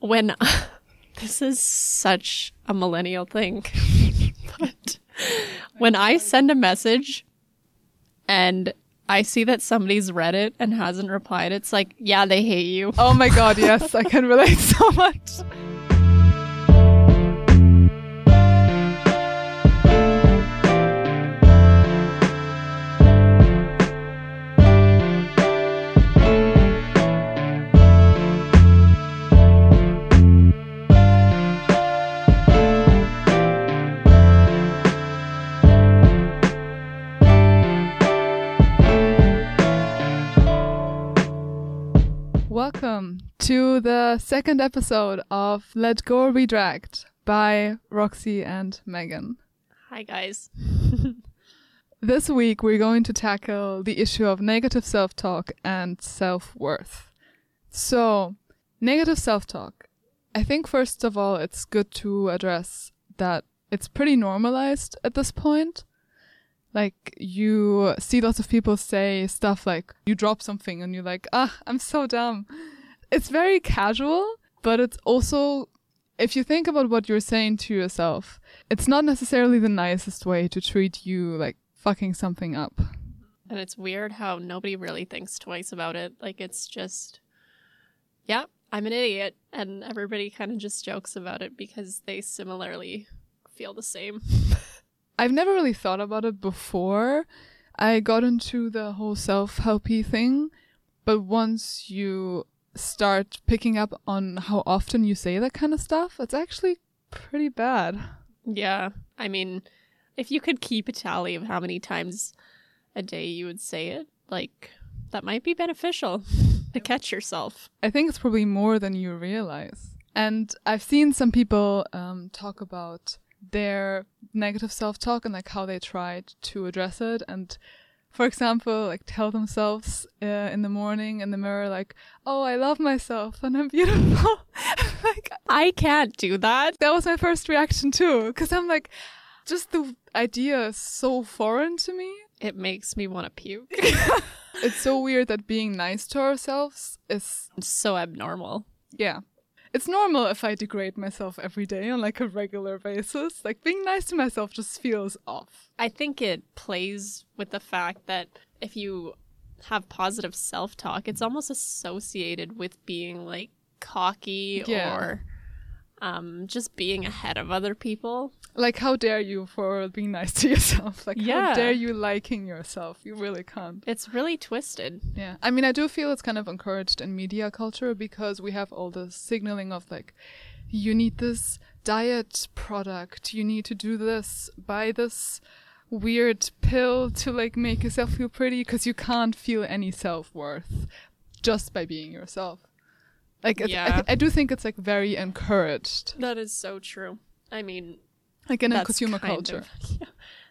when this is such a millennial thing, but when I send a message and I see that somebody's read it and hasn't replied, it's like, yeah, they hate you. Oh my god, yes, I can relate so much. to the second episode of Let Go Be Dragged by Roxy and Megan. Hi, guys. This week we're going to tackle the issue of negative self talk and self worth. So, negative self talk. I think, first of all, it's good to address that it's pretty normalized at this point. Like, you see lots of people say stuff like, you drop something and you're like, ah, I'm so dumb. It's very casual, but it's also, if you think about what you're saying to yourself, it's not necessarily the nicest way to treat you like fucking something up. And it's weird how nobody really thinks twice about it. Like, it's just, yeah, I'm an idiot. And everybody kind of just jokes about it because they similarly feel the same. I've never really thought about it before I got into the whole self helpy thing, but once you start picking up on how often you say that kind of stuff, it's actually pretty bad. Yeah. I mean, if you could keep a tally of how many times a day you would say it, like, that might be beneficial to catch yourself. I think it's probably more than you realize. And I've seen some people um, talk about their negative self talk and like how they tried to address it. And for example, like tell themselves uh, in the morning in the mirror, like, oh, I love myself and I'm beautiful. like, I can't do that. that was my first reaction too. Cause I'm like, just the idea is so foreign to me. It makes me want to puke. It's so weird that being nice to ourselves is so abnormal. Yeah. It's normal if I degrade myself every day on like a regular basis. Like being nice to myself just feels off. I think it plays with the fact that if you have positive self talk, it's almost associated with being like cocky Yeah. or um, just being ahead of other people. Like how dare you for being nice to yourself? Like how dare you liking yourself? You really can't. It's really twisted. Yeah. I mean I do feel it's kind of encouraged in media culture because we have all the signaling of like you need this diet product, you need to do this, buy this weird pill to like make yourself feel pretty because you can't feel any self-worth just by being yourself. Like it's, I, I do think it's like very encouraged, That is so true. I mean, like in a consumer culture. of- yeah,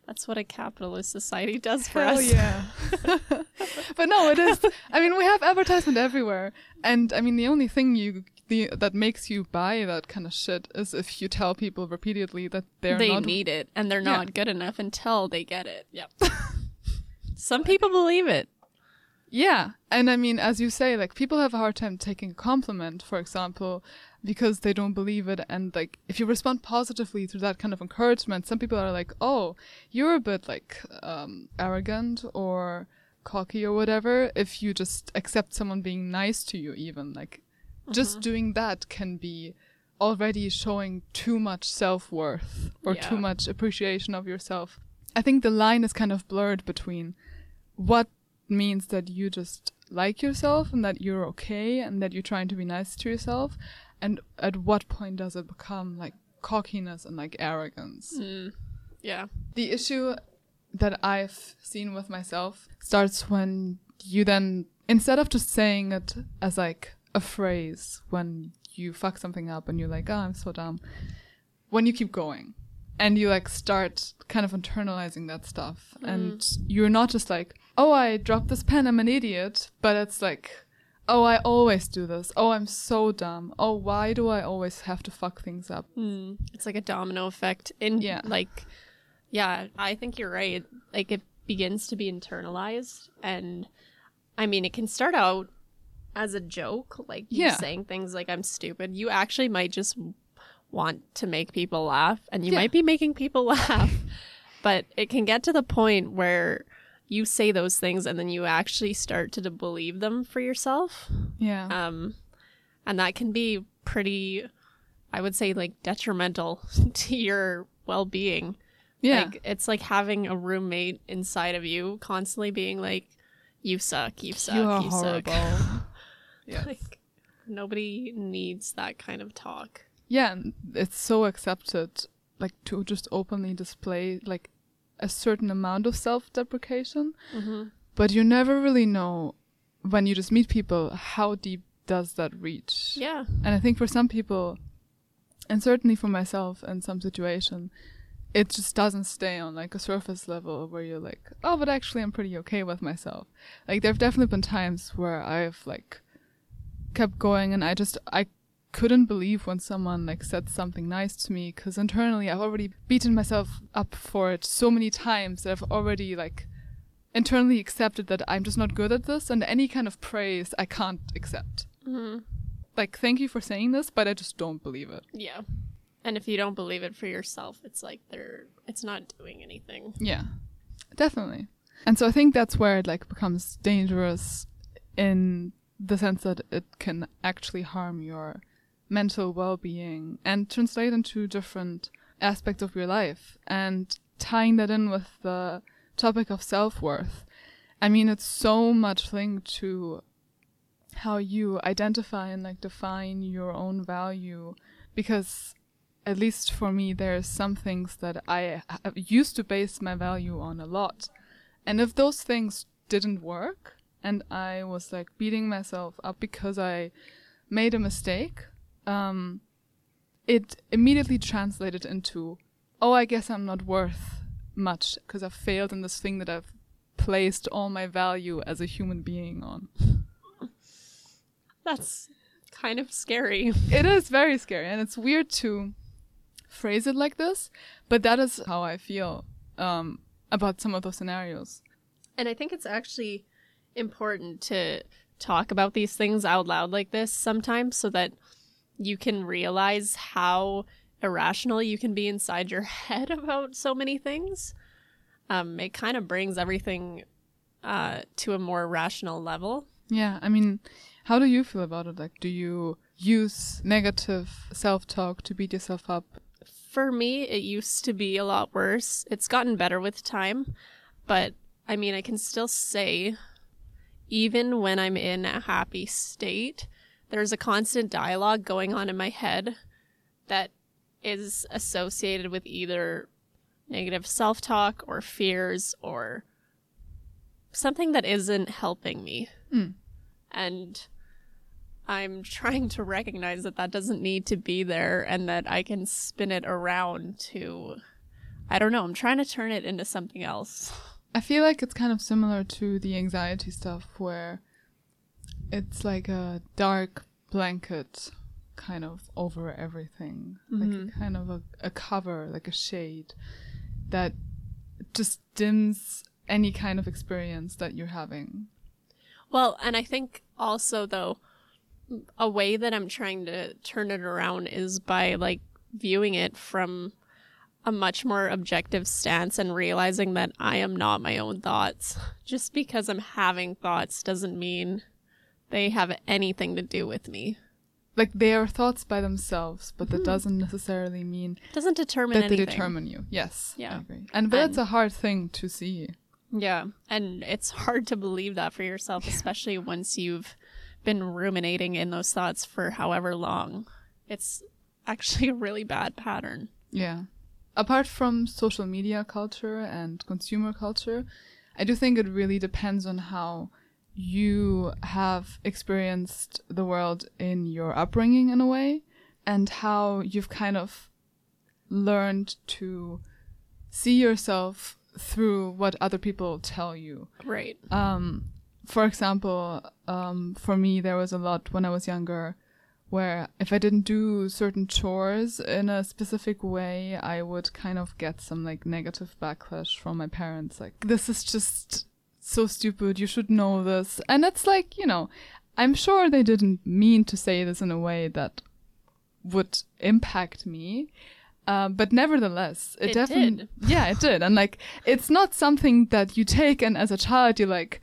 that's what a capitalist society does for Hell us. yeah. but no, it is. I mean, we have advertisement everywhere, and I mean, the only thing you the that makes you buy that kind of shit is if you tell people repeatedly that they're they not. need it and they're Yeah. not good enough until they get it. Yep. Some people believe it. Yeah, and I mean, as you say, like people have a hard time taking a compliment, for example, because they don't believe it, and like if you respond positively to that kind of encouragement, some people are like, "Oh, you're a bit like um, arrogant or." cocky or whatever if you just accept someone being nice to you even like just doing that can be already showing too much self-worth or too much appreciation of yourself i think the line is kind of blurred between what means that you just like yourself and that you're okay and that you're trying to be nice to yourself and at what point does it become like cockiness and like arrogance Mm. Yeah. the issue that I've seen with myself starts when you then, instead of just saying it as like a phrase when you fuck something up and you're like, oh, I'm so dumb, when you keep going and you like start kind of internalizing that stuff and you're not just like, oh, I dropped this pen, I'm an idiot, but it's like, oh, I always do this. Oh, I'm so dumb. Oh, why do I always have to fuck things up? Mm. It's like a domino effect. In Yeah. like, yeah, I think you're right. Like it begins to be internalized, and I mean, it can start out as a joke, like Yeah. saying things like I'm stupid, you actually might just want to make people laugh and you Yeah. might be making people laugh. but it can get to the point where you say those things and then you actually start to believe them for yourself. Yeah. Um and that can be pretty I would say like detrimental to your well-being. yeah. Like it's like having a roommate inside of you constantly being like, "You suck, you suck, you are you horrible. suck." yes. like nobody needs that kind of talk. Yeah, and it's so accepted, like to just openly display like a certain amount of self-deprecation, Mm-hmm. but you never really know when you just meet people how deep does that reach. Yeah, And I think for some people, and certainly for myself in some situation, it just doesn't stay on like a surface level where you're like, oh, but actually I'm pretty okay with myself. Like there have definitely been times where I've like kept going and I just I couldn't believe when someone like said something nice to me because internally I've already beaten myself up for it so many times that I've already like internally accepted that I'm just not good at this and any kind of praise I can't accept. Hmm like thank you for saying this but i just don't believe it. Yeah. And if you don't believe it for yourself, it's like they're it's not doing anything. yeah. Definitely. And so i think that's where it like becomes dangerous in the sense that it can actually harm your mental well-being and translate into different aspects of your life and tying that in with the topic of self-worth. I mean it's so much linked to how you identify and like define your own value because at least for me there's some things that i used to base my value on a lot. And if those things didn't work and i was like beating myself up because i made a mistake um it immediately translated into oh i guess i'm not worth much because i've failed in this thing that i've placed all my value as a human being on That's kind of scary. it is very scary and it's weird to phrase it like this but that is how i feel um, about some of those scenarios And I think it's actually important to talk about these things out loud like this sometimes so that you can realize how irrational you can be inside your head about so many things. Um, it kind of brings everything uh, to a more rational level. yeah i mean how do you feel about it like do you use negative self-talk to beat yourself up For me, it used to be a lot worse. It's gotten better with time, but I mean, I can still say, even when I'm in a happy state, there's a constant dialogue going on in my head that is associated with either negative self talk or fears or something that isn't helping me. Mm. And I'm trying to recognize that that doesn't need to be there and that I can spin it around to, I don't know, I'm trying to turn it into something else. I feel like it's kind of similar to the anxiety stuff where it's like a dark blanket kind of over everything. Like Mhm. a kind of a, a cover, like a shade that just dims any kind of experience that you're having. Well, and I think also, though, a way that I'm trying to turn it around is by like viewing it from a much more objective stance and realizing that I am not my own thoughts. Just because I'm having thoughts doesn't mean they have anything to do with me. Like they are thoughts by themselves, but that mm-hmm. doesn't necessarily mean doesn't determine that anything. they determine you. Yes. Yeah. agree. And but that's a hard thing to see. Yeah, and it's hard to believe that for yourself, especially once you've been ruminating in those thoughts for however long. It's actually a really bad pattern. Yeah. Apart from social media culture and consumer culture, I do think it really depends on how you have experienced the world in your upbringing in a way and how you've kind of learned to see yourself through what other people tell you. Right. Um, for example, um, for me, there was a lot when I was younger where if I didn't do certain chores in a specific way, I would kind of get some like negative backlash from my parents. Like, this is just so stupid. You should know this. And it's like, you know, I'm sure they didn't mean to say this in a way that would impact me. Um, but nevertheless, it, It definitely, yeah, it did. And like, it's not something that you take and as a child, you're like,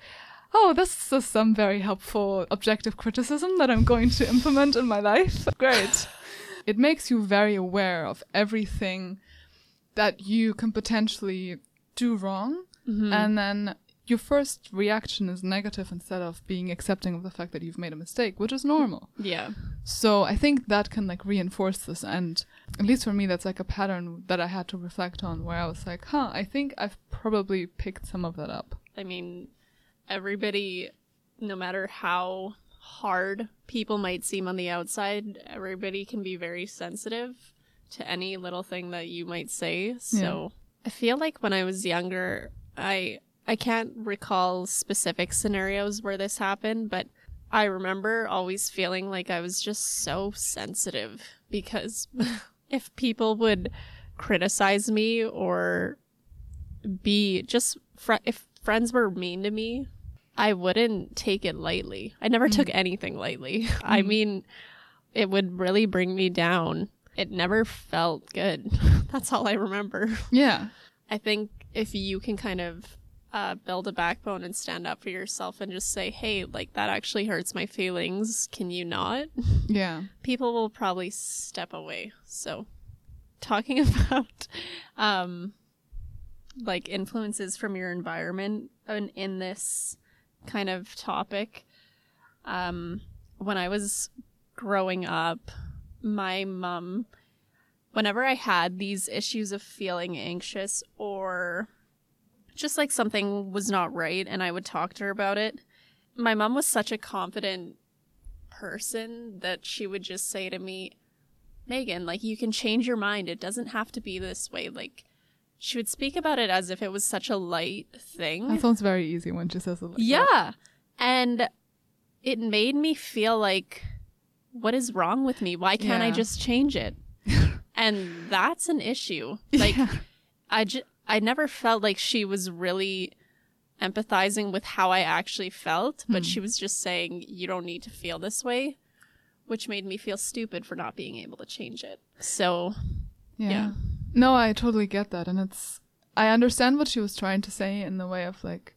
oh, this is some very helpful objective criticism that I'm going to implement in my life. Great. it makes you very aware of everything that you can potentially do wrong. And then your first reaction is negative instead of being accepting of the fact that you've made a mistake, which is normal. Yeah. So I think that can like reinforce this. And at least for me, that's like a pattern that I had to reflect on where I was like, huh, I think I've probably picked some of that up. I mean, everybody, no matter how hard people might seem on the outside, everybody can be very sensitive to any little thing that you might say. So I feel like when I was younger, I I can't recall specific scenarios where this happened, but I remember always feeling like I was just so sensitive because if people would criticize me or be just fr- if friends were mean to me, I wouldn't take it lightly. I never took mm. anything lightly. I mm. mean, it would really bring me down. It never felt good. That's all I remember. Yeah. I think if you can kind of uh, build a backbone and stand up for yourself and just say, hey, like that actually hurts my feelings, can you not? Yeah. People will probably step away. So, talking about um, like influences from your environment in, in this kind of topic, um, when I was growing up, my mom whenever I had these issues of feeling anxious or just like something was not right and I would talk to her about it, my mom was such a confident person that she would just say to me, Megan, like you can change your mind. It doesn't have to be this way. Like she would speak about it as if it was such a light thing. That sounds very easy when she says it like that. Yeah. And it made me feel like, what is wrong with me? Why can't I just change it? and that's an issue. Like, Yeah. I, ju- I never felt like she was really empathizing with how I actually felt, but hmm. she was just saying, you don't need to feel this way, which made me feel stupid for not being able to change it. So, Yeah. Yeah. No, I totally get that. And it's, I understand what she was trying to say in the way of like,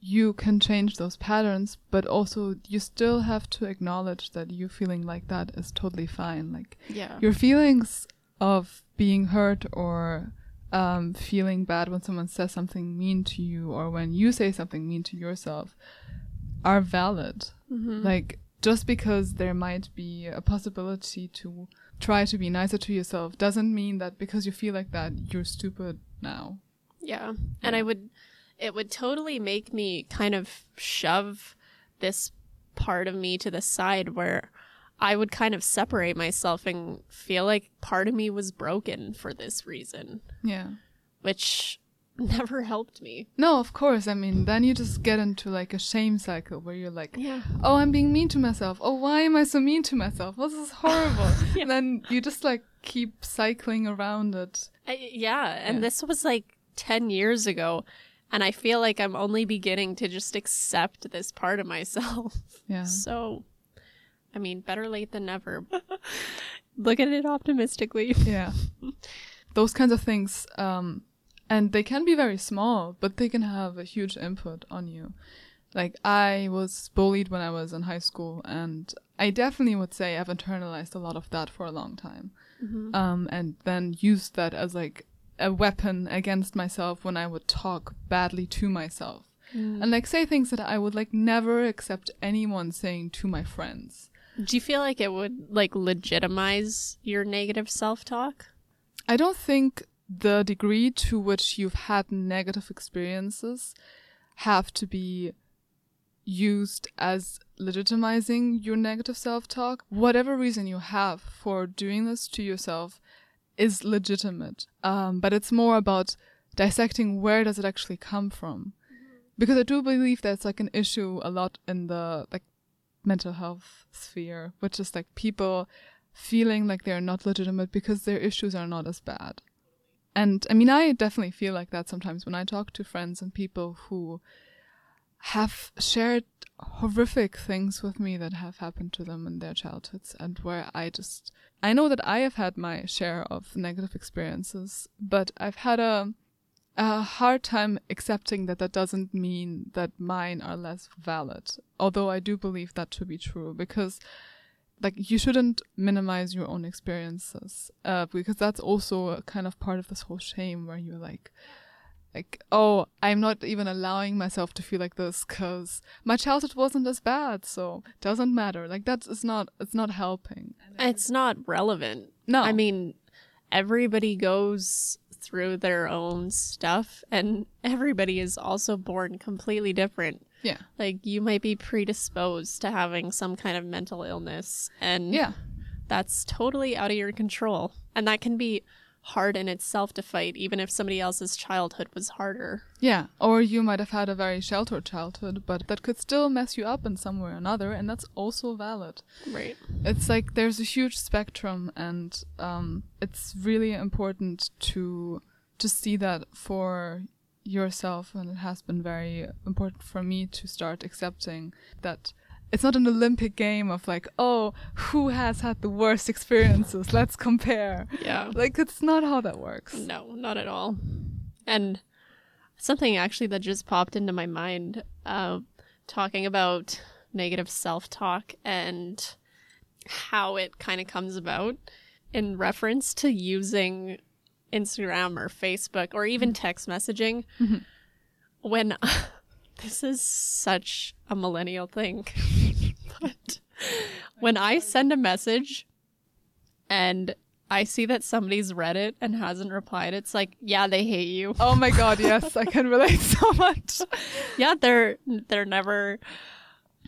you can change those patterns, but also you still have to acknowledge that you feeling like that is totally fine. Like, yeah. your feelings of being hurt or um, feeling bad when someone says something mean to you or when you say something mean to yourself are valid. Like, just because there might be a possibility to try to be nicer to yourself doesn't mean that because you feel like that, you're stupid now. Yeah. And I would it would totally make me kind of shove this part of me to the side where I would kind of separate myself and feel like part of me was broken for this reason, Yeah. which never helped me. No, of course. I mean, then you just get into like a shame cycle where you're like, Yeah. oh, I'm being mean to myself. Oh, why am I so mean to myself? This is horrible. And then you just like keep cycling around it. I, yeah, and Yeah. this was like 10 years ago. And I feel like I'm only beginning to just accept this part of myself. Yeah. So, I mean, better late than never. Look at it optimistically. Yeah. Those kinds of things. Um, and they can be very small, but they can have a huge input on you. Like, I was bullied when I was in high school, and I definitely would say I've internalized a lot of that for a long time. Um, and then used that as like a weapon against myself when I would talk badly to myself. And like say things that I would like never accept anyone saying to my friends. Do you feel like it would like legitimize your negative self-talk? I don't think the degree to which you've had negative experiences have to be used as legitimizing your negative self talk. Whatever reason you have for doing this to yourself is legitimate. Um, but it's more about dissecting where does it actually come from. Because I do believe that's like an issue a lot in the like mental health sphere, which is like people feeling like they're not legitimate because their issues are not as bad. And I mean, I definitely feel like that sometimes when I talk to friends and people who have shared horrific things with me that have happened to them in their childhoods and where I just I know that I have had my share of negative experiences, but I've had a a hard time accepting that that doesn't mean that mine are less valid. Although I do believe that to be true because like you shouldn't minimize your own experiences uh, because that's also a kind of part of this whole shame where you're like like oh i'm not even allowing myself to feel like this because my childhood wasn't as bad so it doesn't matter like that is it's not it's not helping It's not relevant. no I mean, everybody goes through their own stuff, and everybody is also born completely different. yeah Like, you might be predisposed to having some kind of mental illness, and yeah that's totally out of your control. And that can be hard in itself to fight, even if somebody else's childhood was harder. yeah or you might have had a very sheltered childhood but that could still mess you up in some way or another and that's also valid Right. it's like there's a huge spectrum and um, it's really important to to see that for yourself and it has been very important for me to start accepting that it's not an olympic game of like oh who has had the worst experiences let's compare Yeah. like it's not how that works No, not at all. And something actually that just popped into my mind, uh, talking about negative self talk and how it kind of comes about in reference to using Instagram or Facebook or even text messaging. When this is such a millennial thing, but when I send a message and I see that somebody's read it and hasn't replied, it's like, yeah, they hate you. oh my god yes i can relate so much Yeah, they're they're never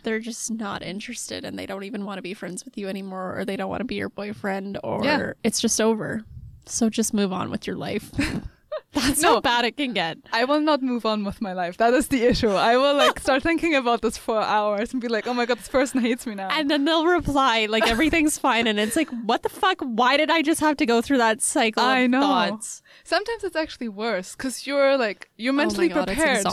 they're just not interested and they don't even want to be friends with you anymore or they don't want to be your boyfriend or Yeah. it's just over. So just move on with your life. That's No. how bad it can get. I will not move on with my life. That is the issue. I will like start thinking about this for hours and be like, "Oh my god, this person hates me now." And then they'll reply like everything's fine and it's like, what the fuck? Why did I just have to go through that cycle of I know. thoughts? Sometimes it's actually worse because you're like you're oh mentally oh God, prepared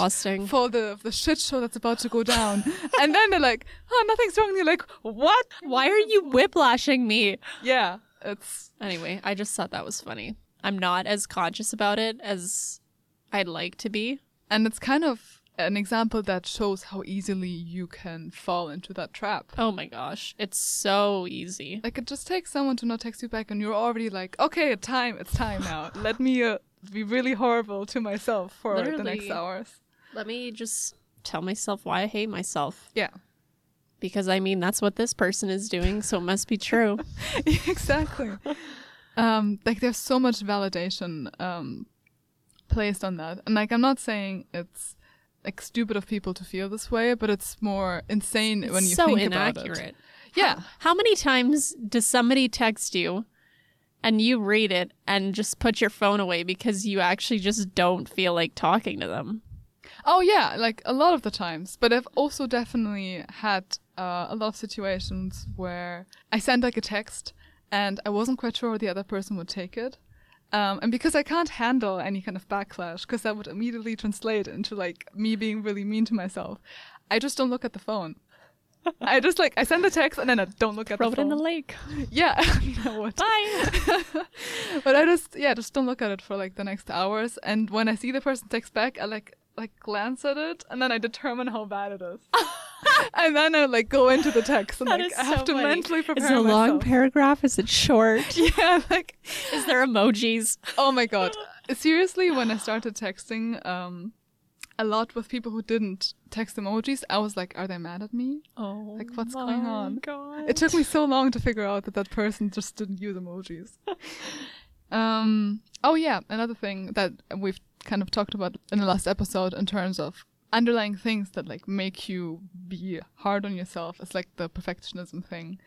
for the the shit show that's about to go down, and then they're like, "Oh, nothing's wrong." And you're like, "What?" Why are you whiplashing me? Yeah, it's Anyway, I just thought that was funny. I'm not as conscious about it as I'd like to be. and it's kind of an example that shows how easily you can fall into that trap. Oh my gosh, it's so easy. Like it just takes someone to not text you back, and you're already like, "Okay, time. It's time now. Let me uh, be really horrible to myself for the next hours." Let me just tell myself why I hate myself. Yeah. Because I mean, that's what this person is doing, so it must be true. exactly. Um, like there's so much validation um, placed on that, and like I'm not saying it's like stupid of people to feel this way, but it's more insane when you so think about it. inaccurate. Yeah, How many times does somebody text you and you read it and just put your phone away because you actually just don't feel like talking to them? Oh yeah, like a lot of the times. But I've also definitely had uh, a lot of situations where I sent like a text and I wasn't quite sure the other person would take it. Um, and because I can't handle any kind of backlash, because that would immediately translate into like me being really mean to myself, I just don't look at the phone. I just like I send the text and then I don't look at Throw the it phone. in the lake. yeah, I I would. Bye. but I just yeah, just don't look at it for like the next hours. And when I see the person text back, I like like glance at it and then I determine how bad it is. and then I like go into the text and That like is I have so to funny. mentally prepare Is it a long paragraph? Is it short? yeah, like Is there emojis? oh my god. Seriously, when I started texting um a lot with people who didn't text emojis, I was like, are they mad at me? Oh, Like, what's going on? God. It took me so long to figure out that that person just didn't use emojis. Um. Oh yeah, another thing that we've kind of talked about in the last episode in terms of underlying things that like make you be hard on yourself is like the perfectionism thing,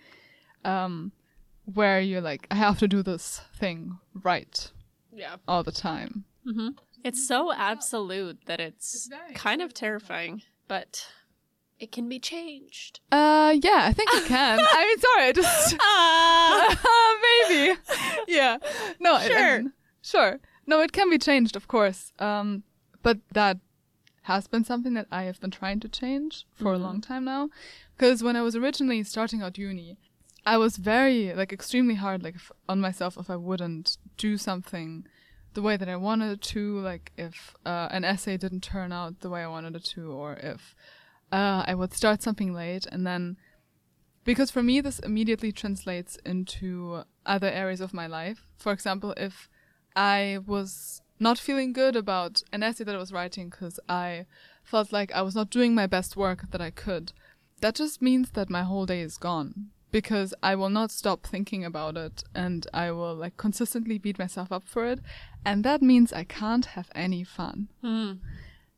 um, where you're like, I have to do this thing right yeah. all the time. Mm-hmm. It's so absolute that it's, It's kind of terrifying, but it can be changed. Uh, yeah, I think it can. I mean, sorry, I just. Ah, maybe. Yeah. No. it- Sure. um, sure. No, it can be changed, of course. Um, but that has been something that I have been trying to change for a long time now. Because when I was originally starting out uni, I was very like extremely hard like if, on myself if I wouldn't do something the way that I wanted it to, like if uh, an essay didn't turn out the way I wanted it to, or if uh, I would start something late and then because for me this immediately translates into other areas of my life. For example, if I was not feeling good about an essay that I was writing because I felt like I was not doing my best work that I could, that just means that my whole day is gone because I will not stop thinking about it and I will like consistently beat myself up for it. And that means I can't have any fun.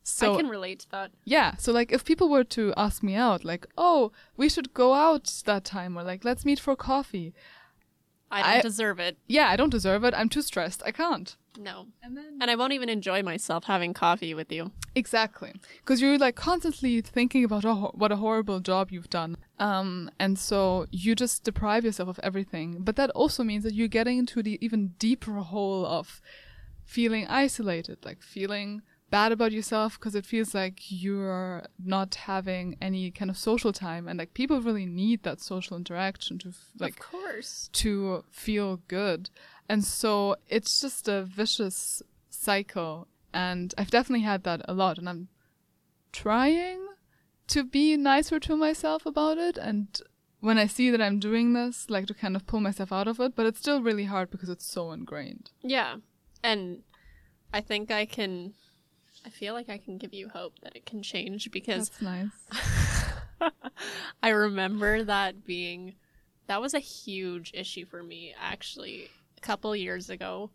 So I can relate to that. yeah, so like if people were to ask me out, like, oh, we should go out that time, or like, let's meet for coffee. I don't I- deserve it. Yeah, I don't deserve it. I'm too stressed. I can't. No. And then And I won't even enjoy myself having coffee with you. exactly because you're like constantly thinking about oh, what a horrible job you've done. Um, and so you just deprive yourself of everything. But that also means that you're getting into the even deeper hole of feeling isolated, like feeling bad about yourself because it feels like you're not having any kind of social time and like people really need that social interaction to like of course. to feel good. And so it's just a vicious cycle. And I've definitely had that a lot. And I'm trying to be nicer to myself about it. And when I see that I'm doing this, like to kind of pull myself out of it. But it's still really hard because it's so ingrained. Yeah. And I think I can I feel like I can give you hope that it can change because That's nice. I remember that being that was a huge issue for me actually a couple years ago.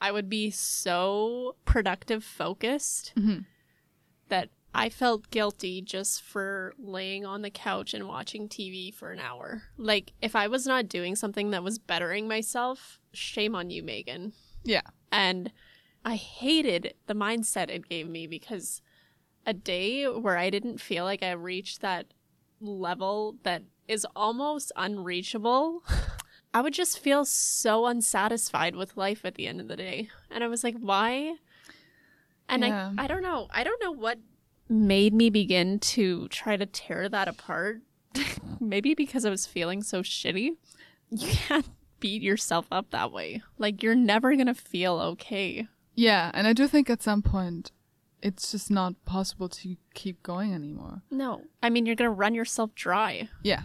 I would be so productive focused Mhm. that I felt guilty just for laying on the couch and watching TV for an hour. Like if I was not doing something that was bettering myself, shame on you, Megan. Yeah. And I hated the mindset it gave me because a day where I didn't feel like I reached that level that is almost unreachable, I would just feel so unsatisfied with life at the end of the day. And I was like, why? And Yeah. I I don't know. I don't know what made me begin to try to tear that apart. Maybe because I was feeling so shitty. You can't beat yourself up that way. Like you're never going to feel okay. Yeah. And I do think at some point it's just not possible to keep going anymore. No. I mean, you're going to run yourself dry. Yeah.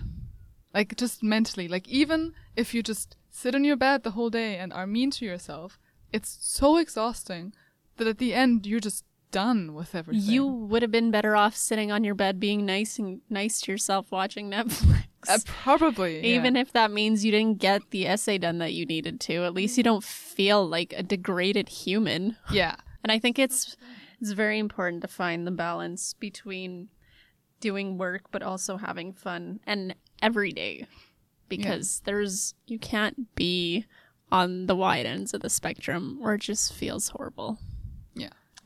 Like just mentally. Like even if you just sit on your bed the whole day and are mean to yourself, it's so exhausting that at the end you're just done with everything. You would have been better off sitting on your bed being nice and nice to yourself watching Netflix. uh, probably yeah. Even if that means you didn't get the essay done that you needed to, at least you don't feel like a degraded human. yeah. And I think it's it's very important to find the balance between doing work but also having fun and every day because there's you can't be on the wide ends of the spectrum or it just feels horrible.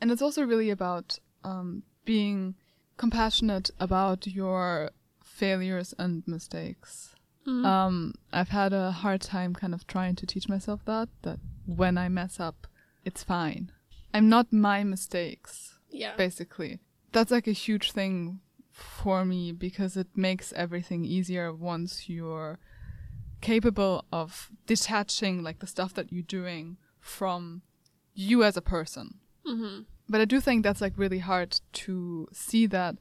And it's also really about um, being compassionate about your failures and mistakes. Um, I've had a hard time kind of trying to teach myself that, that when I mess up, it's fine. I'm not my mistakes, Yeah. basically. That's like a huge thing for me because it makes everything easier once you're capable of detaching like the stuff that you're doing from you as a person. Hmm But I do think that's like really hard to see that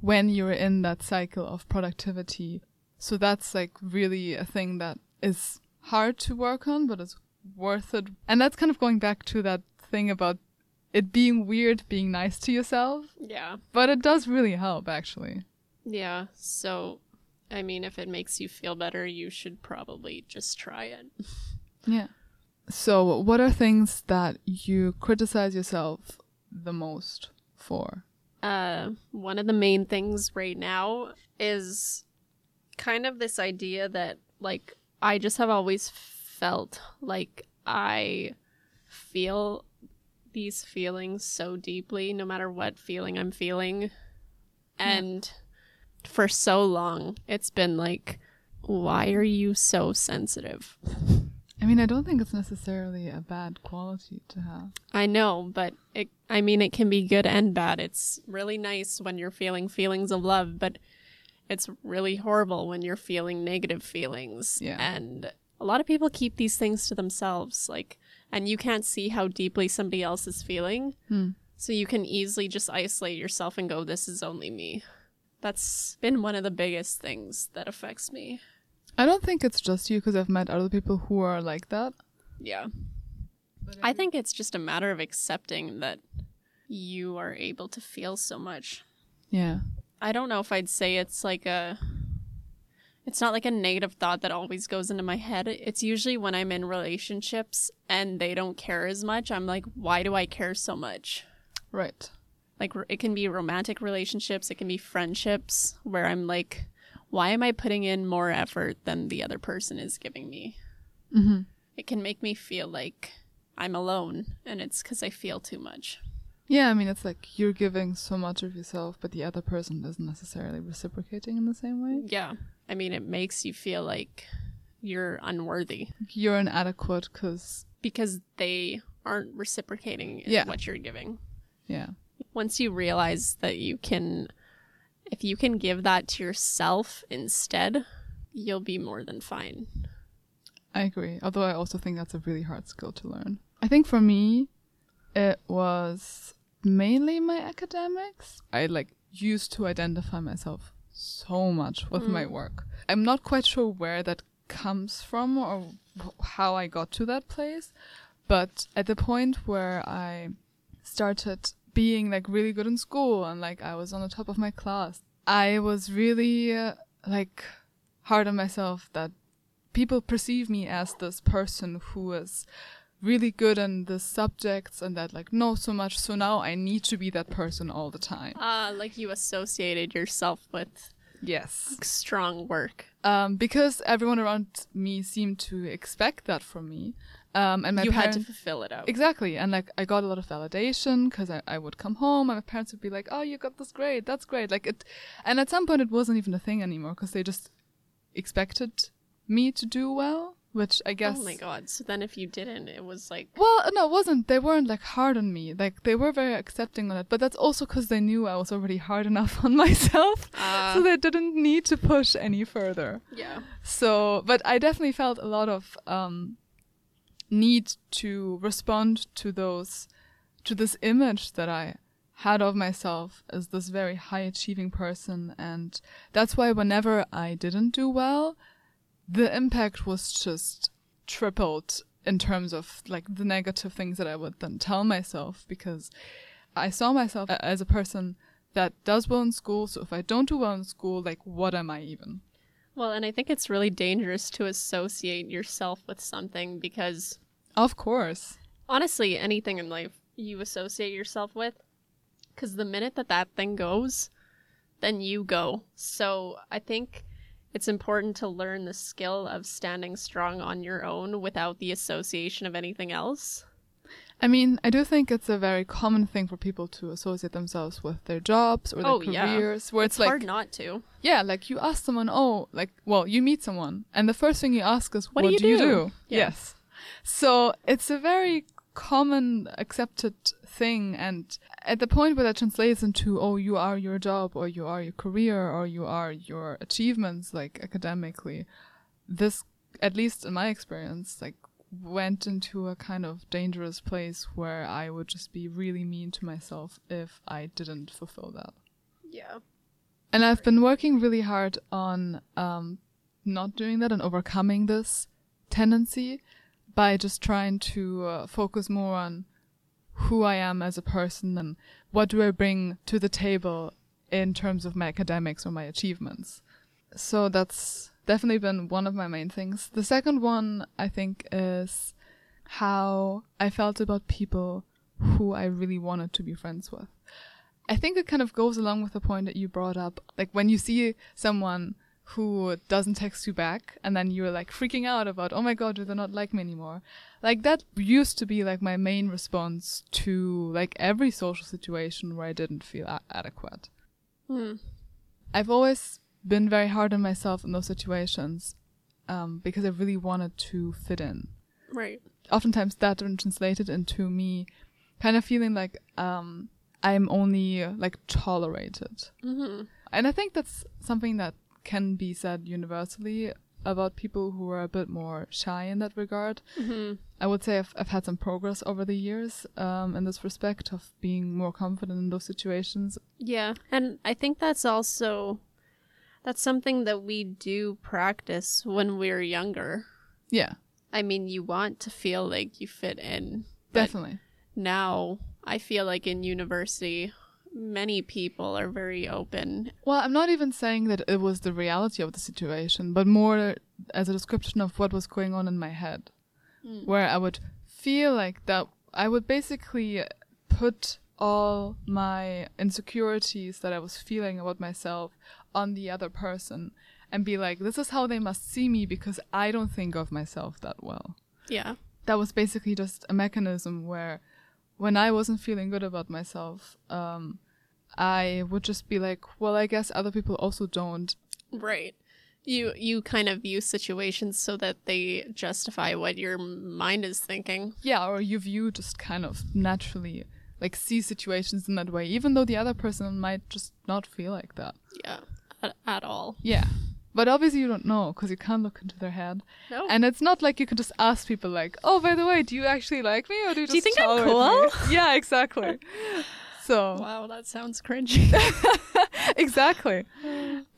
when you're in that cycle of productivity. So that's like really a thing that is hard to work on, but it's worth it. And that's kind of going back to that thing about it being weird being nice to yourself. Yeah. But it does really help actually. Yeah. So I mean if it makes you feel better, you should probably just try it. Yeah. So what are things that you criticize yourself the most for? Uh, one of the main things right now is kind of this idea that, like, I just have always felt like I feel these feelings so deeply, no matter what feeling I'm feeling. And for so long, it's been like, why are you so sensitive? I mean, I don't think it's necessarily a bad quality to have. I know, but it, I mean, it can be good and bad. It's really nice when you're feeling feelings of love, but it's really horrible when you're feeling negative feelings. Yeah. And a lot of people keep these things to themselves, like, and you can't see how deeply somebody else is feeling. Hmm. So you can easily just isolate yourself and go, this is only me. That's been one of the biggest things that affects me. I don't think it's just you because I've met other people who are like that. Yeah. I think it's just a matter of accepting that you are able to feel so much. Yeah. I don't know if I'd say it's like a it's not like a negative thought that always goes into my head. It's usually when I'm in relationships and they don't care as much, I'm like, why do I care so much? Right. Like it can be romantic relationships, it can be friendships where I'm like, why am I putting in more effort than the other person is giving me? Mm-hmm. It can make me feel like I'm alone and it's cuz I feel too much. Yeah, I mean, it's like you're giving so much of yourself, but the other person isn't necessarily reciprocating in the same way. Yeah. I mean, it makes you feel like you're unworthy You're inadequate because, because they aren't reciprocating in Yeah. what you're giving. yeah. Once you realize that you can, if you can give that to yourself instead, you'll be more than fine. I agree. Although I also think that's a really hard skill to learn. I think for me, it was mainly my academics. I like used to identify myself so much with my mm. work. I'm not quite sure where that comes from or how I got to that place, but at the point where I started being like really good in school and like I was on the top of my class, I was really uh, like hard on myself that people perceive me as this person who is really good in the subjects and that like knows so much so now i need to be that person all the time Uh, like you associated yourself with yes strong work. um, because everyone around me seemed to expect that from me um, and my you had to fill it out. exactly and like i got a lot of validation because I, I would come home and my parents would be like oh you got this grade that's great like it and at some point it wasn't even a thing anymore because they just expected me to do well which i guess Oh my god. So then if you didn't, it was like, Well, no, it wasn't. They weren't like hard on me. Like they were very accepting on it. But that's also because they knew I was already hard enough on myself, uh, so they didn't need to push any further. yeah. So, but I definitely felt a lot of um, need to respond to those, to this image that I had of myself as this very high achieving person, and that's why whenever I didn't do well, the impact was just tripled in terms of like the negative things that I would then tell myself because I saw myself as a person that does well in school. So if I don't do well in school, like what am I even? Well, and I think it's really dangerous to associate yourself with something because Of course. honestly, anything in life you associate yourself with, because the minute that that thing goes, then you go. So I think it's important to learn the skill of standing strong on your own without the association of anything else. I mean, I do think it's a very common thing for people to associate themselves with their jobs or their Oh, yeah. careers, where it's, It's like, hard not to. yeah, like you ask someone, oh, like, well, you meet someone, and the first thing you ask is, What what, do you do you do?" do? Yeah. Yes. So it's a very common accepted thing, and at the point where that translates into, oh, you are your job, or you are your career, or you are your achievements, like academically, this, at least in my experience, like went into a kind of dangerous place where I would just be really mean to myself if I didn't fulfill that. Yeah. And I've been working really hard on um, not doing that and overcoming this tendency by just trying to uh, focus more on who I am as a person and what do I bring to the table in terms of my academics or my achievements. So that's definitely been one of my main things. The second one, I think, is how I felt about people who I really wanted to be friends with. I think it kind of goes along with the point that you brought up. Like when you see someone who doesn't text you back and then you're like freaking out about, oh my god, do they not like me anymore? Like that used to be like my main response to like every social situation where I didn't feel a- adequate. Hmm. I've always been very hard on myself in those situations um, because I really wanted to fit in. Right. oftentimes that translated into me kind of feeling like um I'm only like tolerated. Mm-hmm. And I think that's something that can be said universally about people who are a bit more shy in that regard. Mm-hmm. I would say I've, I've had some progress over the years um, in this respect of being more confident in those situations. Yeah. And I think that's also that's something that we do practice when we're younger. Yeah, I mean, you want to feel like you fit in. Definitely. now I feel like in university many people are very open. Well, I'm not even saying that it was the reality of the situation, but more as a description of what was going on in my head, hmm. where I would feel like that I would basically put all my insecurities that I was feeling about myself on the other person and be like, this is how they must see me because I don't think of myself that well. Yeah. That was basically just a mechanism where when I wasn't feeling good about myself, um, I would just be like, well, I guess other people also don't. Right. You you kind of view situations so that they justify what your mind is thinking. Yeah, or you view just kind of naturally like see situations in that way, even though the other person might just not feel like that. Yeah. At, at all. Yeah. But obviously you don't know because you can't look into their head. No. And it's not like you can just ask people like, "Oh, by the way, do you actually like me or do you just Do you think I'm cool?" me?" Yeah, exactly. so wow, that sounds cringy. exactly.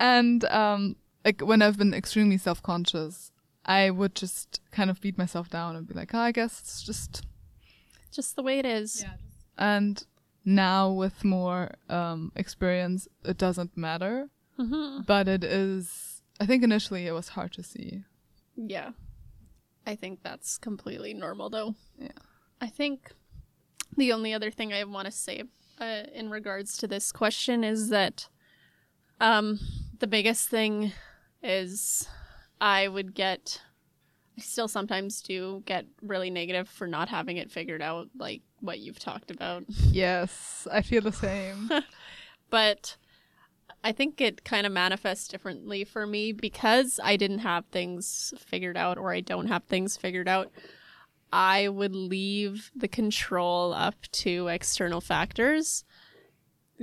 And um, like when I've been extremely self-conscious, I would just kind of beat myself down and be like, oh, I guess it's just. Just the way it is. Yeah. And now with more um, experience, it doesn't matter. Hmm But it is. I think initially it was hard to see. Yeah. I think that's completely normal though. Yeah. I think the only other thing I want to say uh, in regards to this question is that um, the biggest thing is I would get, I still sometimes do get really negative for not having it figured out, like what you've talked about. Yes, I feel the same. But I think it kind of manifests differently for me because I didn't have things figured out or I don't have things figured out. I would leave the control up to external factors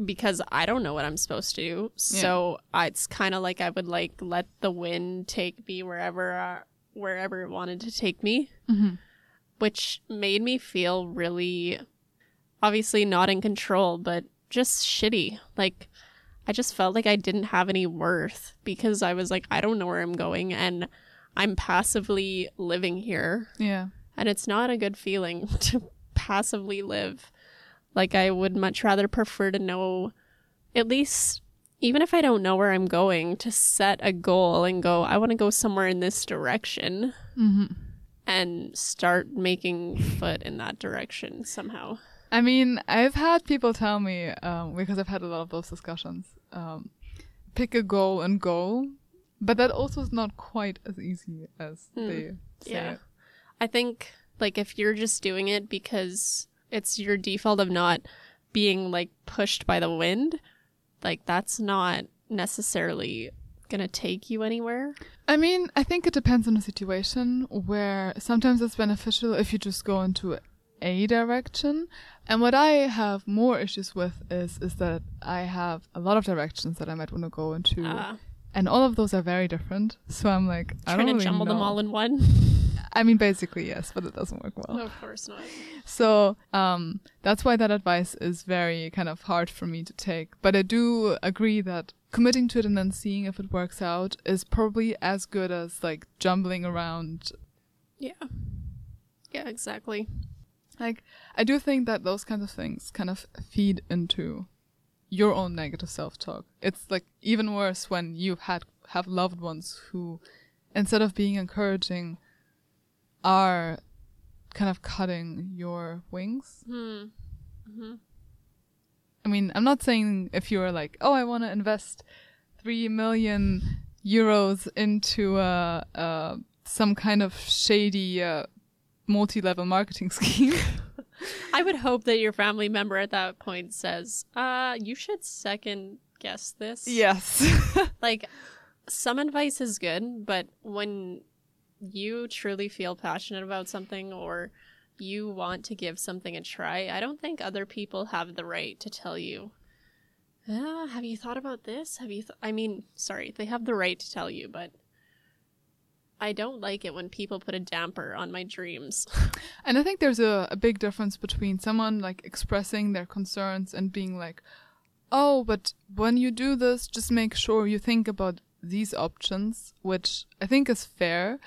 because I don't know what I'm supposed to do. So I, it's kind of like I would like let the wind take me wherever uh, wherever it wanted to take me, Mhm. which made me feel really obviously not in control, but just shitty. Like I just felt like I didn't have any worth because I was like I don't know where I'm going and I'm passively living here yeah. and it's not a good feeling to passively live. Like I would much rather prefer to know at least even if I don't know where I'm going to set a goal and go I want to go somewhere in this direction hmm and start making foot in that direction somehow. I mean, I've had people tell me, um, because I've had a lot of those discussions, um, pick a goal and go, but that also is not quite as easy as Hmm. they say Yeah. it. I think like if you're just doing it because it's your default of not being like pushed by the wind, like that's not necessarily gonna take you anywhere. I mean, I think it depends on the situation where sometimes it's beneficial if you just go into a direction. And what I have more issues with is is that I have a lot of directions that I might want to go into, Uh, and all of those are very different. So I'm like, I trying don't to really jumble them all in one. I mean, basically yes, but it doesn't work well. of course not. So um, that's why that advice is very kind of hard for me to take. But I do agree that committing to it and then seeing if it works out is probably as good as like jumbling around. Yeah. Yeah, exactly. Like I do think that those kinds of things kind of feed into your own negative self-talk. It's like even worse when you've had have loved ones who instead of being encouraging are kind of cutting your wings. Hmm. I mean, I'm not saying if you're like, oh, I want to invest three million euros into uh, uh, some kind of shady uh, multi-level marketing scheme. I would hope that your family member at that point says, uh, you should second guess this. yes. Like, some advice is good, but when you truly feel passionate about something or you want to give something a try, I don't think other people have the right to tell you, ah, have you thought about this? Have you, th-? I mean, sorry, they have the right to tell you, but I don't like it when people put a damper on my dreams. And I think there's a, a big difference between someone like expressing their concerns and being like, oh, but when you do this, just make sure you think about these options, which I think is fair.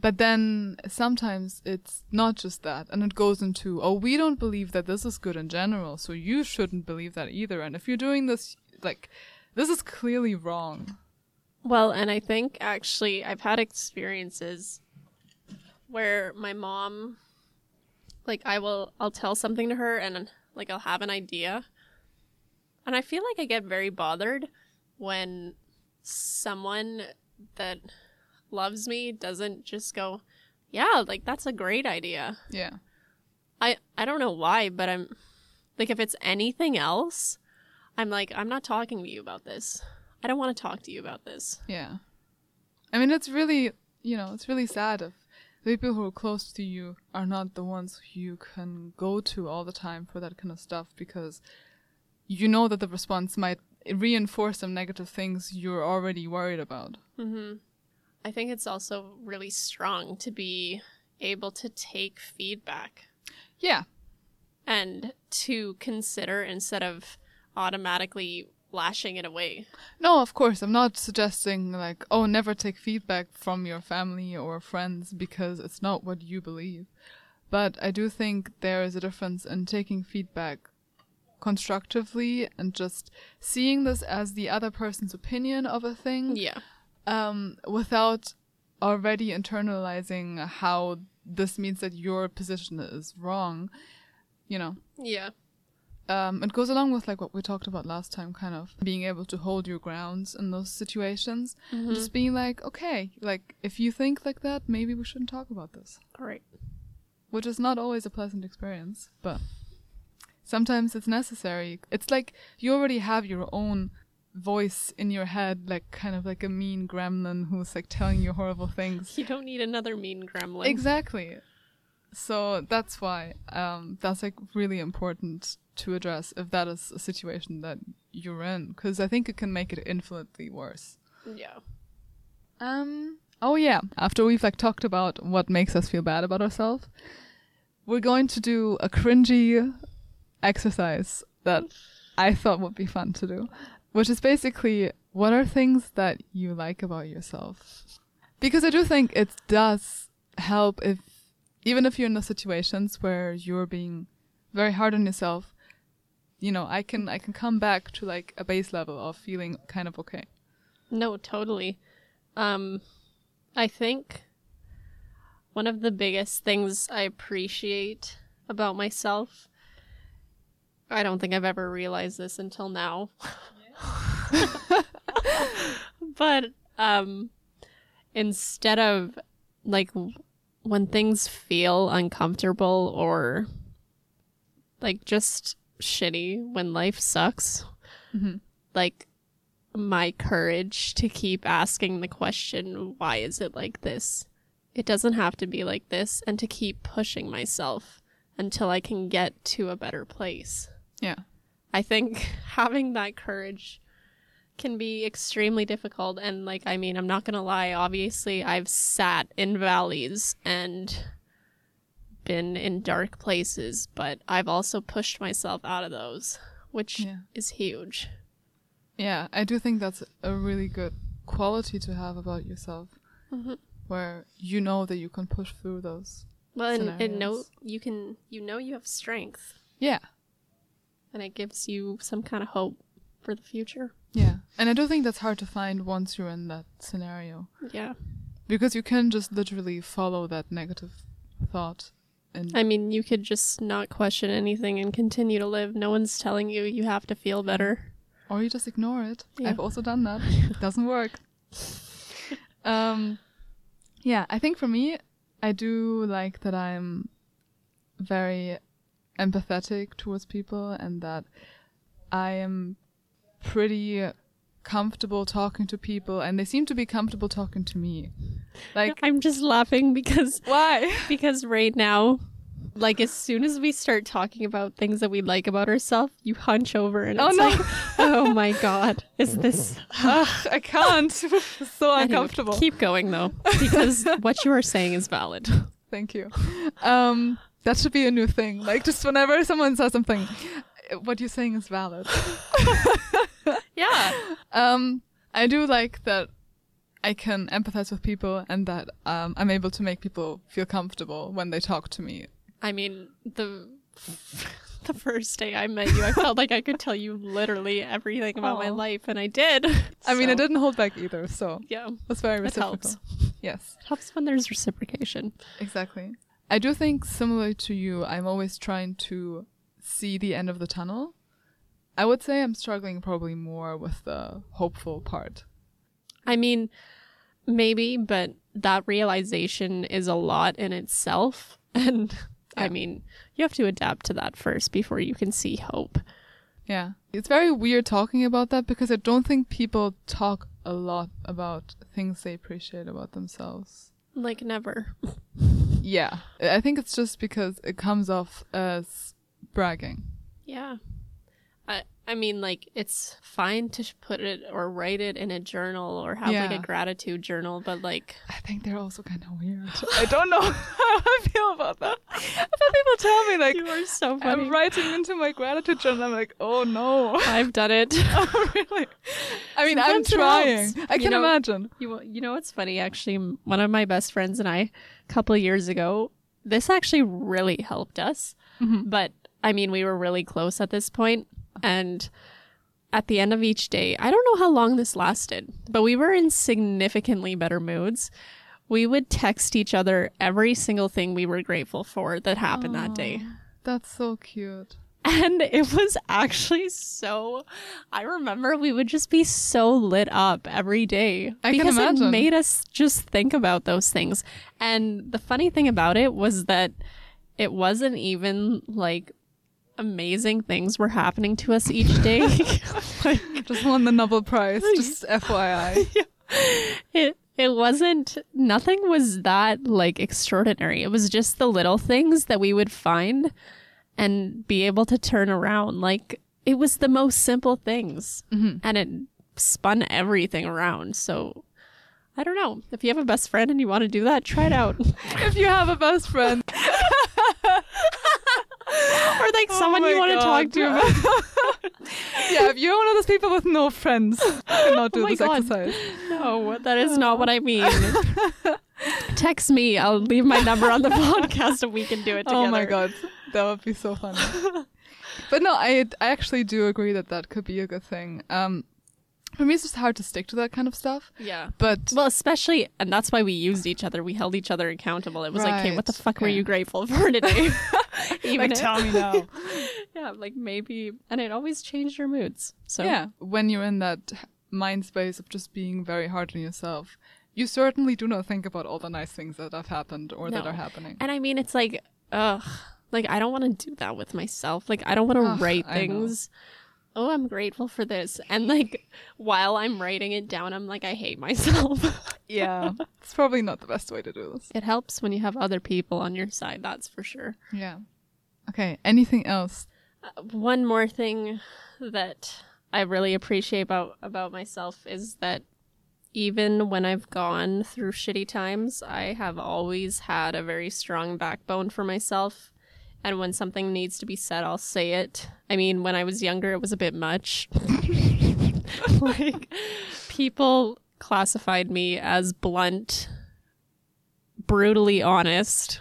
But then sometimes it's not just that, and it goes into, oh, we don't believe that this is good in general, so you shouldn't believe that either. And if you're doing this, like, this is clearly wrong. Well, and I think actually I've had experiences where my mom like I will I'll tell something to her and like I'll have an idea. And I feel like I get very bothered when someone that loves me doesn't just go, "Yeah, like that's a great idea." Yeah. I I don't know why, but I'm like if it's anything else, I'm like I'm not talking to you about this. I don't want to talk to you about this. Yeah. I mean, it's really, you know, it's really sad if the people who are close to you are not the ones you can go to all the time for that kind of stuff because you know that the response might reinforce some negative things you're already worried about. Mhm. I think it's also really strong to be able to take feedback Yeah. and to consider instead of automatically lashing it away. No, of course, I'm not suggesting like, oh, never take feedback from your family or friends because it's not what you believe. But I do think there is a difference in taking feedback constructively and just seeing this as the other person's opinion of a thing Yeah. um, without already internalizing how this means that your position is wrong. You know, Yeah. Um, it goes along with like what we talked about last time, kind of being able to hold your grounds in those situations. Mm-hmm. Just being like, okay, like if you think like that, maybe we shouldn't talk about this, Right. which is not always a pleasant experience, but sometimes it's necessary. It's like you already have your own voice in your head, like kind of like a mean gremlin who's like telling you horrible things. You don't need another mean gremlin. Exactly. So that's why um, that's like really important to address if that is a situation that you're in, because I think it can make it infinitely worse. Yeah. Um. Oh yeah. After we've like talked about what makes us feel bad about ourselves, we're going to do a cringy exercise that I thought would be fun to do, which is basically what are things that you like about yourself? Because I do think it does help if even if you're in the situations where you're being very hard on yourself, you know, I can I can come back to like a base level of feeling kind of okay. No, totally. Um, I think one of the biggest things I appreciate about myself, I don't think I've ever realized this until now. but um, instead of like when things feel uncomfortable or like just shitty when life sucks, mm-hmm. like my courage to keep asking the question, why is it like this? It doesn't have to be like this, and to keep pushing myself until I can get to a better place. Yeah. I think having that courage can be extremely difficult. And, like, I mean, I'm not going to lie, obviously, I've sat in valleys and been in dark places, but I've also pushed myself out of those, which Yeah. is huge. Yeah, I do think that's a really good quality to have about yourself, Mhm. where you know that you can push through those. Well, and, and know you can you know you have strength, Yeah, and it gives you some kind of hope for the future. yeah, and I do think that's hard to find once you're in that scenario Yeah, because you can just literally follow that negative thought, and I mean, you could just not question anything and continue to live. No one's telling you you have to feel better. or you just ignore it. Yeah. I've also done that. it doesn't work. Um, yeah, I think for me, I do like that I'm very empathetic towards people and that I am pretty comfortable talking to people and they seem to be comfortable talking to me. Like I'm just laughing because why? because right now like as soon as we start talking about things that we like about ourselves, you hunch over and Oh, it's no. like, oh my god, is this Ugh, I can't. So Anyway, uncomfortable. keep going though, because what you are saying is valid. Thank you. Um, that should be a new thing. Like just whenever someone says something, what you're saying is valid. Yeah. Um, I do like that I can empathize with people and that um, I'm able to make people feel comfortable when they talk to me. I mean, the the first day I met you, I felt like I could tell you literally everything about my life, and I did. I mean, I didn't hold back either, so Yeah, it was very it reciprocal. helps. Yes, It helps when there's reciprocation. exactly. I do think similar to you, I'm always trying to see the end of the tunnel. I would say I'm struggling probably more with the hopeful part. I mean, maybe, but that realization is a lot in itself, and I mean, you have to adapt to that first before you can see hope. Yeah. It's very weird talking about that because I don't think people talk a lot about things they appreciate about themselves. Like never. Yeah. I think it's just because it comes off as bragging. Yeah. I mean like it's fine to put it or write it in a journal or have like a gratitude journal, but like I think they're also kind of weird. I don't know how I feel about that. I've had people tell me, like, you are so funny. I'm writing into my gratitude journal. I'm like, oh no. I've done it. oh, really? I mean, I'm trying. I You can know- imagine. You you know what's funny? Actually, one of my best friends and I, a couple of years ago, this actually really helped us. Mm-hmm. But I mean, we were really close at this point, and at the end of each day, I don't know how long this lasted, but we were in significantly better moods. We would text each other every single thing we were grateful for that happened that day. That's so cute. And it was actually so. I remember we would just be so lit up every day I can because it made us just think about those things. And the funny thing about it was that it wasn't even like amazing things were happening to us each day. like Just won the Nobel Prize. Just FYI. it it wasn't nothing was that like extraordinary. It was just the little things that we would find and be able to turn around. Like it was the most simple things mm-hmm. and it spun everything around. So I don't know. If you have a best friend and you want to do that, try it out. if you have a best friend. or like someone Oh you my want to talk to yeah, if you're one of those people with no friends, you cannot do Oh this God. exercise. No, that is not what I mean. Text me. I'll leave my number on the podcast and we can do it together. Oh my god, that would be so funny. but no, I I actually do agree that that could be a good thing. Um, for me, it's just hard to stick to that kind of stuff. Yeah. But Well, especially, and that's why we used each other. We held each other accountable. It was like, hey, what the Right, fuck were you grateful for today? Even like, tell me now. yeah, like maybe, and it always changed your moods. So yeah, when you're in that mind space of just being very hard on yourself, you certainly do not think about all the nice things that have happened or that are happening. And I mean, it's like, ugh, like I don't want to do that with myself. Like I don't want to write I know. things. Oh, I'm grateful for this, and like while I'm writing it down, I'm like, I hate myself. yeah, it's probably not the best way to do this. it helps when you have other people on your side. That's for sure. Yeah. Okay. Anything else? Uh, one more thing that I really appreciate about about myself is that even when I've gone through shitty times, I have always had a very strong backbone for myself. And when something needs to be said, I'll say it. I mean, when I was younger, it was a bit much. like, people classified me as blunt, brutally honest.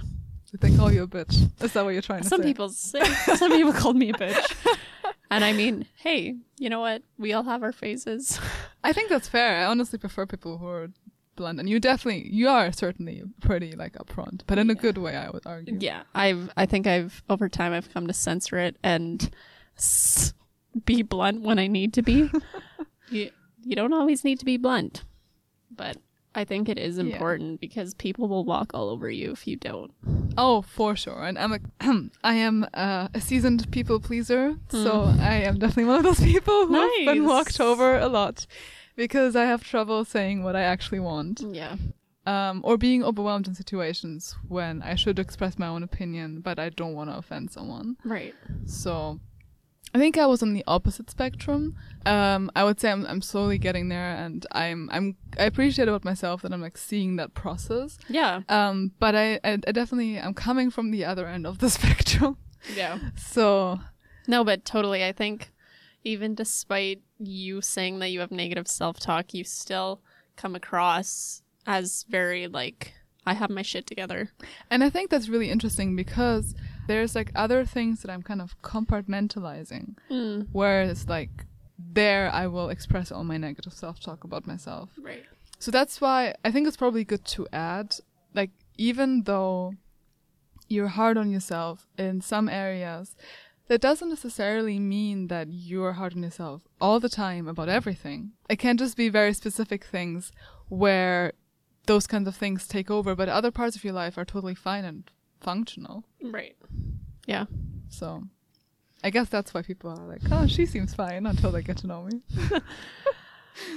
Did they call you a bitch? Is that what you're trying to say? Some say? people say, some people called me a bitch. And I mean, hey, you know what? We all have our phases. I think that's fair. I honestly prefer people who are blunt, and you definitely, you are certainly pretty like upfront, but in a good way, I would argue. Yeah, I've I think I've over time I've come to censor it and s- be blunt when I need to be. you you don't always need to be blunt, but I think it is Yeah. important because people will walk all over you if you don't. Oh, for sure. And I'm a, I am uh, a seasoned people pleaser, so I am definitely one of those people who have been walked over a lot because I have trouble saying what I actually want, Yeah. um, or being overwhelmed in situations when I should express my own opinion, but I don't want to offend someone. Right. So I think I was on the opposite spectrum. Um, I would say I'm, I'm slowly getting there, and I'm I'm I appreciate about myself that I'm like seeing that process. Yeah. Um, but I, I, I definitely I'm coming from the other end of the spectrum. Yeah. So No, but totally. I think even despite you saying that you have negative self talk, you still come across as very like, I have my shit together. and I think that's really interesting because there's like other things that I'm kind of compartmentalizing, Mm. whereas like there I will express all my negative self talk about myself. Right. So that's why I think it's probably good to add, like, even though you're hard on yourself in some areas, that doesn't necessarily mean that you're hard on yourself all the time about everything. It can just be very specific things where those kinds of things take over, but other parts of your life are totally fine and functional. Right. Yeah. So I guess that's why people are like, oh, she seems fine until they get to know me.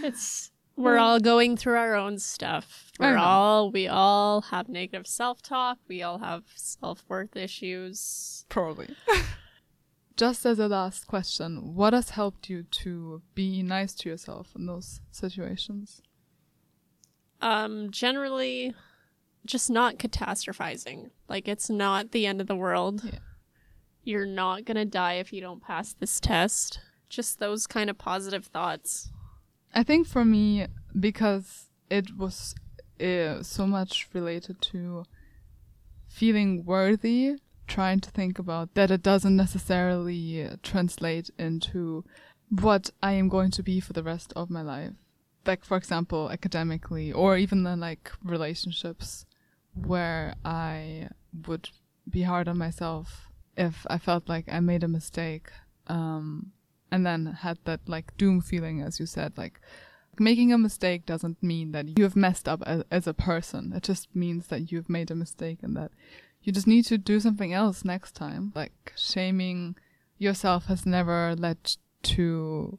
It's we're all going through our own stuff. We're all we all have negative self talk. We all have self worth issues. Probably. Just as a last question, what has helped you to be nice to yourself in those situations? Um, generally, just not catastrophizing. Like it's not the end of the world. Yeah. You're not gonna die if you don't pass this test. Just those kind of positive thoughts. I think for me, because it was uh, so much related to feeling worthy, trying to think about that it doesn't necessarily uh, translate into what I am going to be for the rest of my life. Like, for example, academically, or even then, like relationships, where I would be hard on myself if I felt like I made a mistake. Um, and then had that like doom feeling, as you said, like making a mistake doesn't mean that you have messed up as, as a person. It just means that you've made a mistake and that you just need to do something else next time. Like shaming yourself has never led to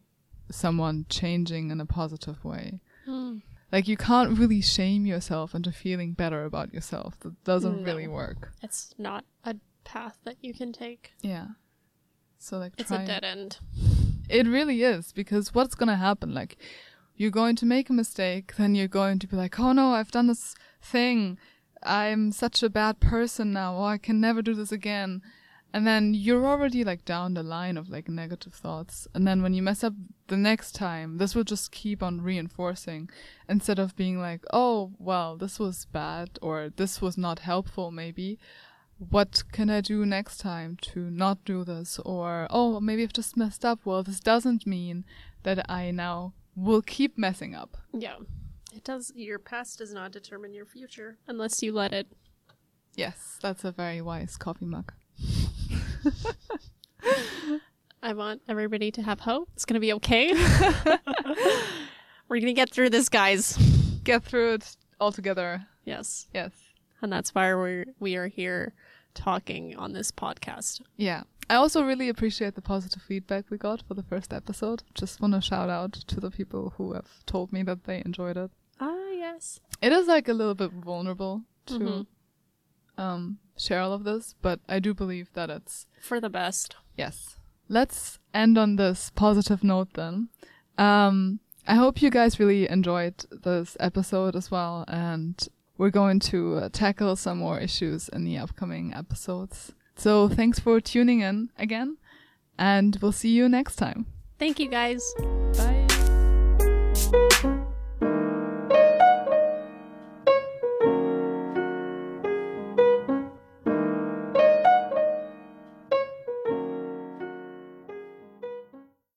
someone changing in a positive way. Hmm. Like you can't really shame yourself into feeling better about yourself. That doesn't No. really work. It's not a path that you can take. Yeah. So like It's a dead end. It really is because what's going to happen? Like, you're going to make a mistake, then you're going to be like, oh no, I've done this thing. I'm such a bad person now. Oh, I can never do this again. And then you're already like down the line of like negative thoughts. And then when you mess up the next time, this will just keep on reinforcing instead of being like, oh, well, this was bad or this was not helpful maybe what can I do next time to not do this? Or, oh, maybe I've just messed up. Well, this doesn't mean that I now will keep messing up. Yeah. It does your past does not determine your future unless you let it. Yes, that's a very wise coffee mug. I want everybody to have hope. It's gonna be okay. We're gonna get through this, guys. Get through it all together. Yes. Yes. And that's why we're we are here talking on this podcast. Yeah. I also really appreciate the positive feedback we got for the first episode. Just want to shout out to the people who have told me that they enjoyed it. Yes. It is like a little bit vulnerable to Mhm. um, share all of this, but I do believe that it's For the best. Yes. Let's end on this positive note then. Um, I hope you guys really enjoyed this episode as well, and we're going to uh, tackle some more issues in the upcoming episodes. So thanks for tuning in again, and we'll see you next time. Thank you guys. Bye.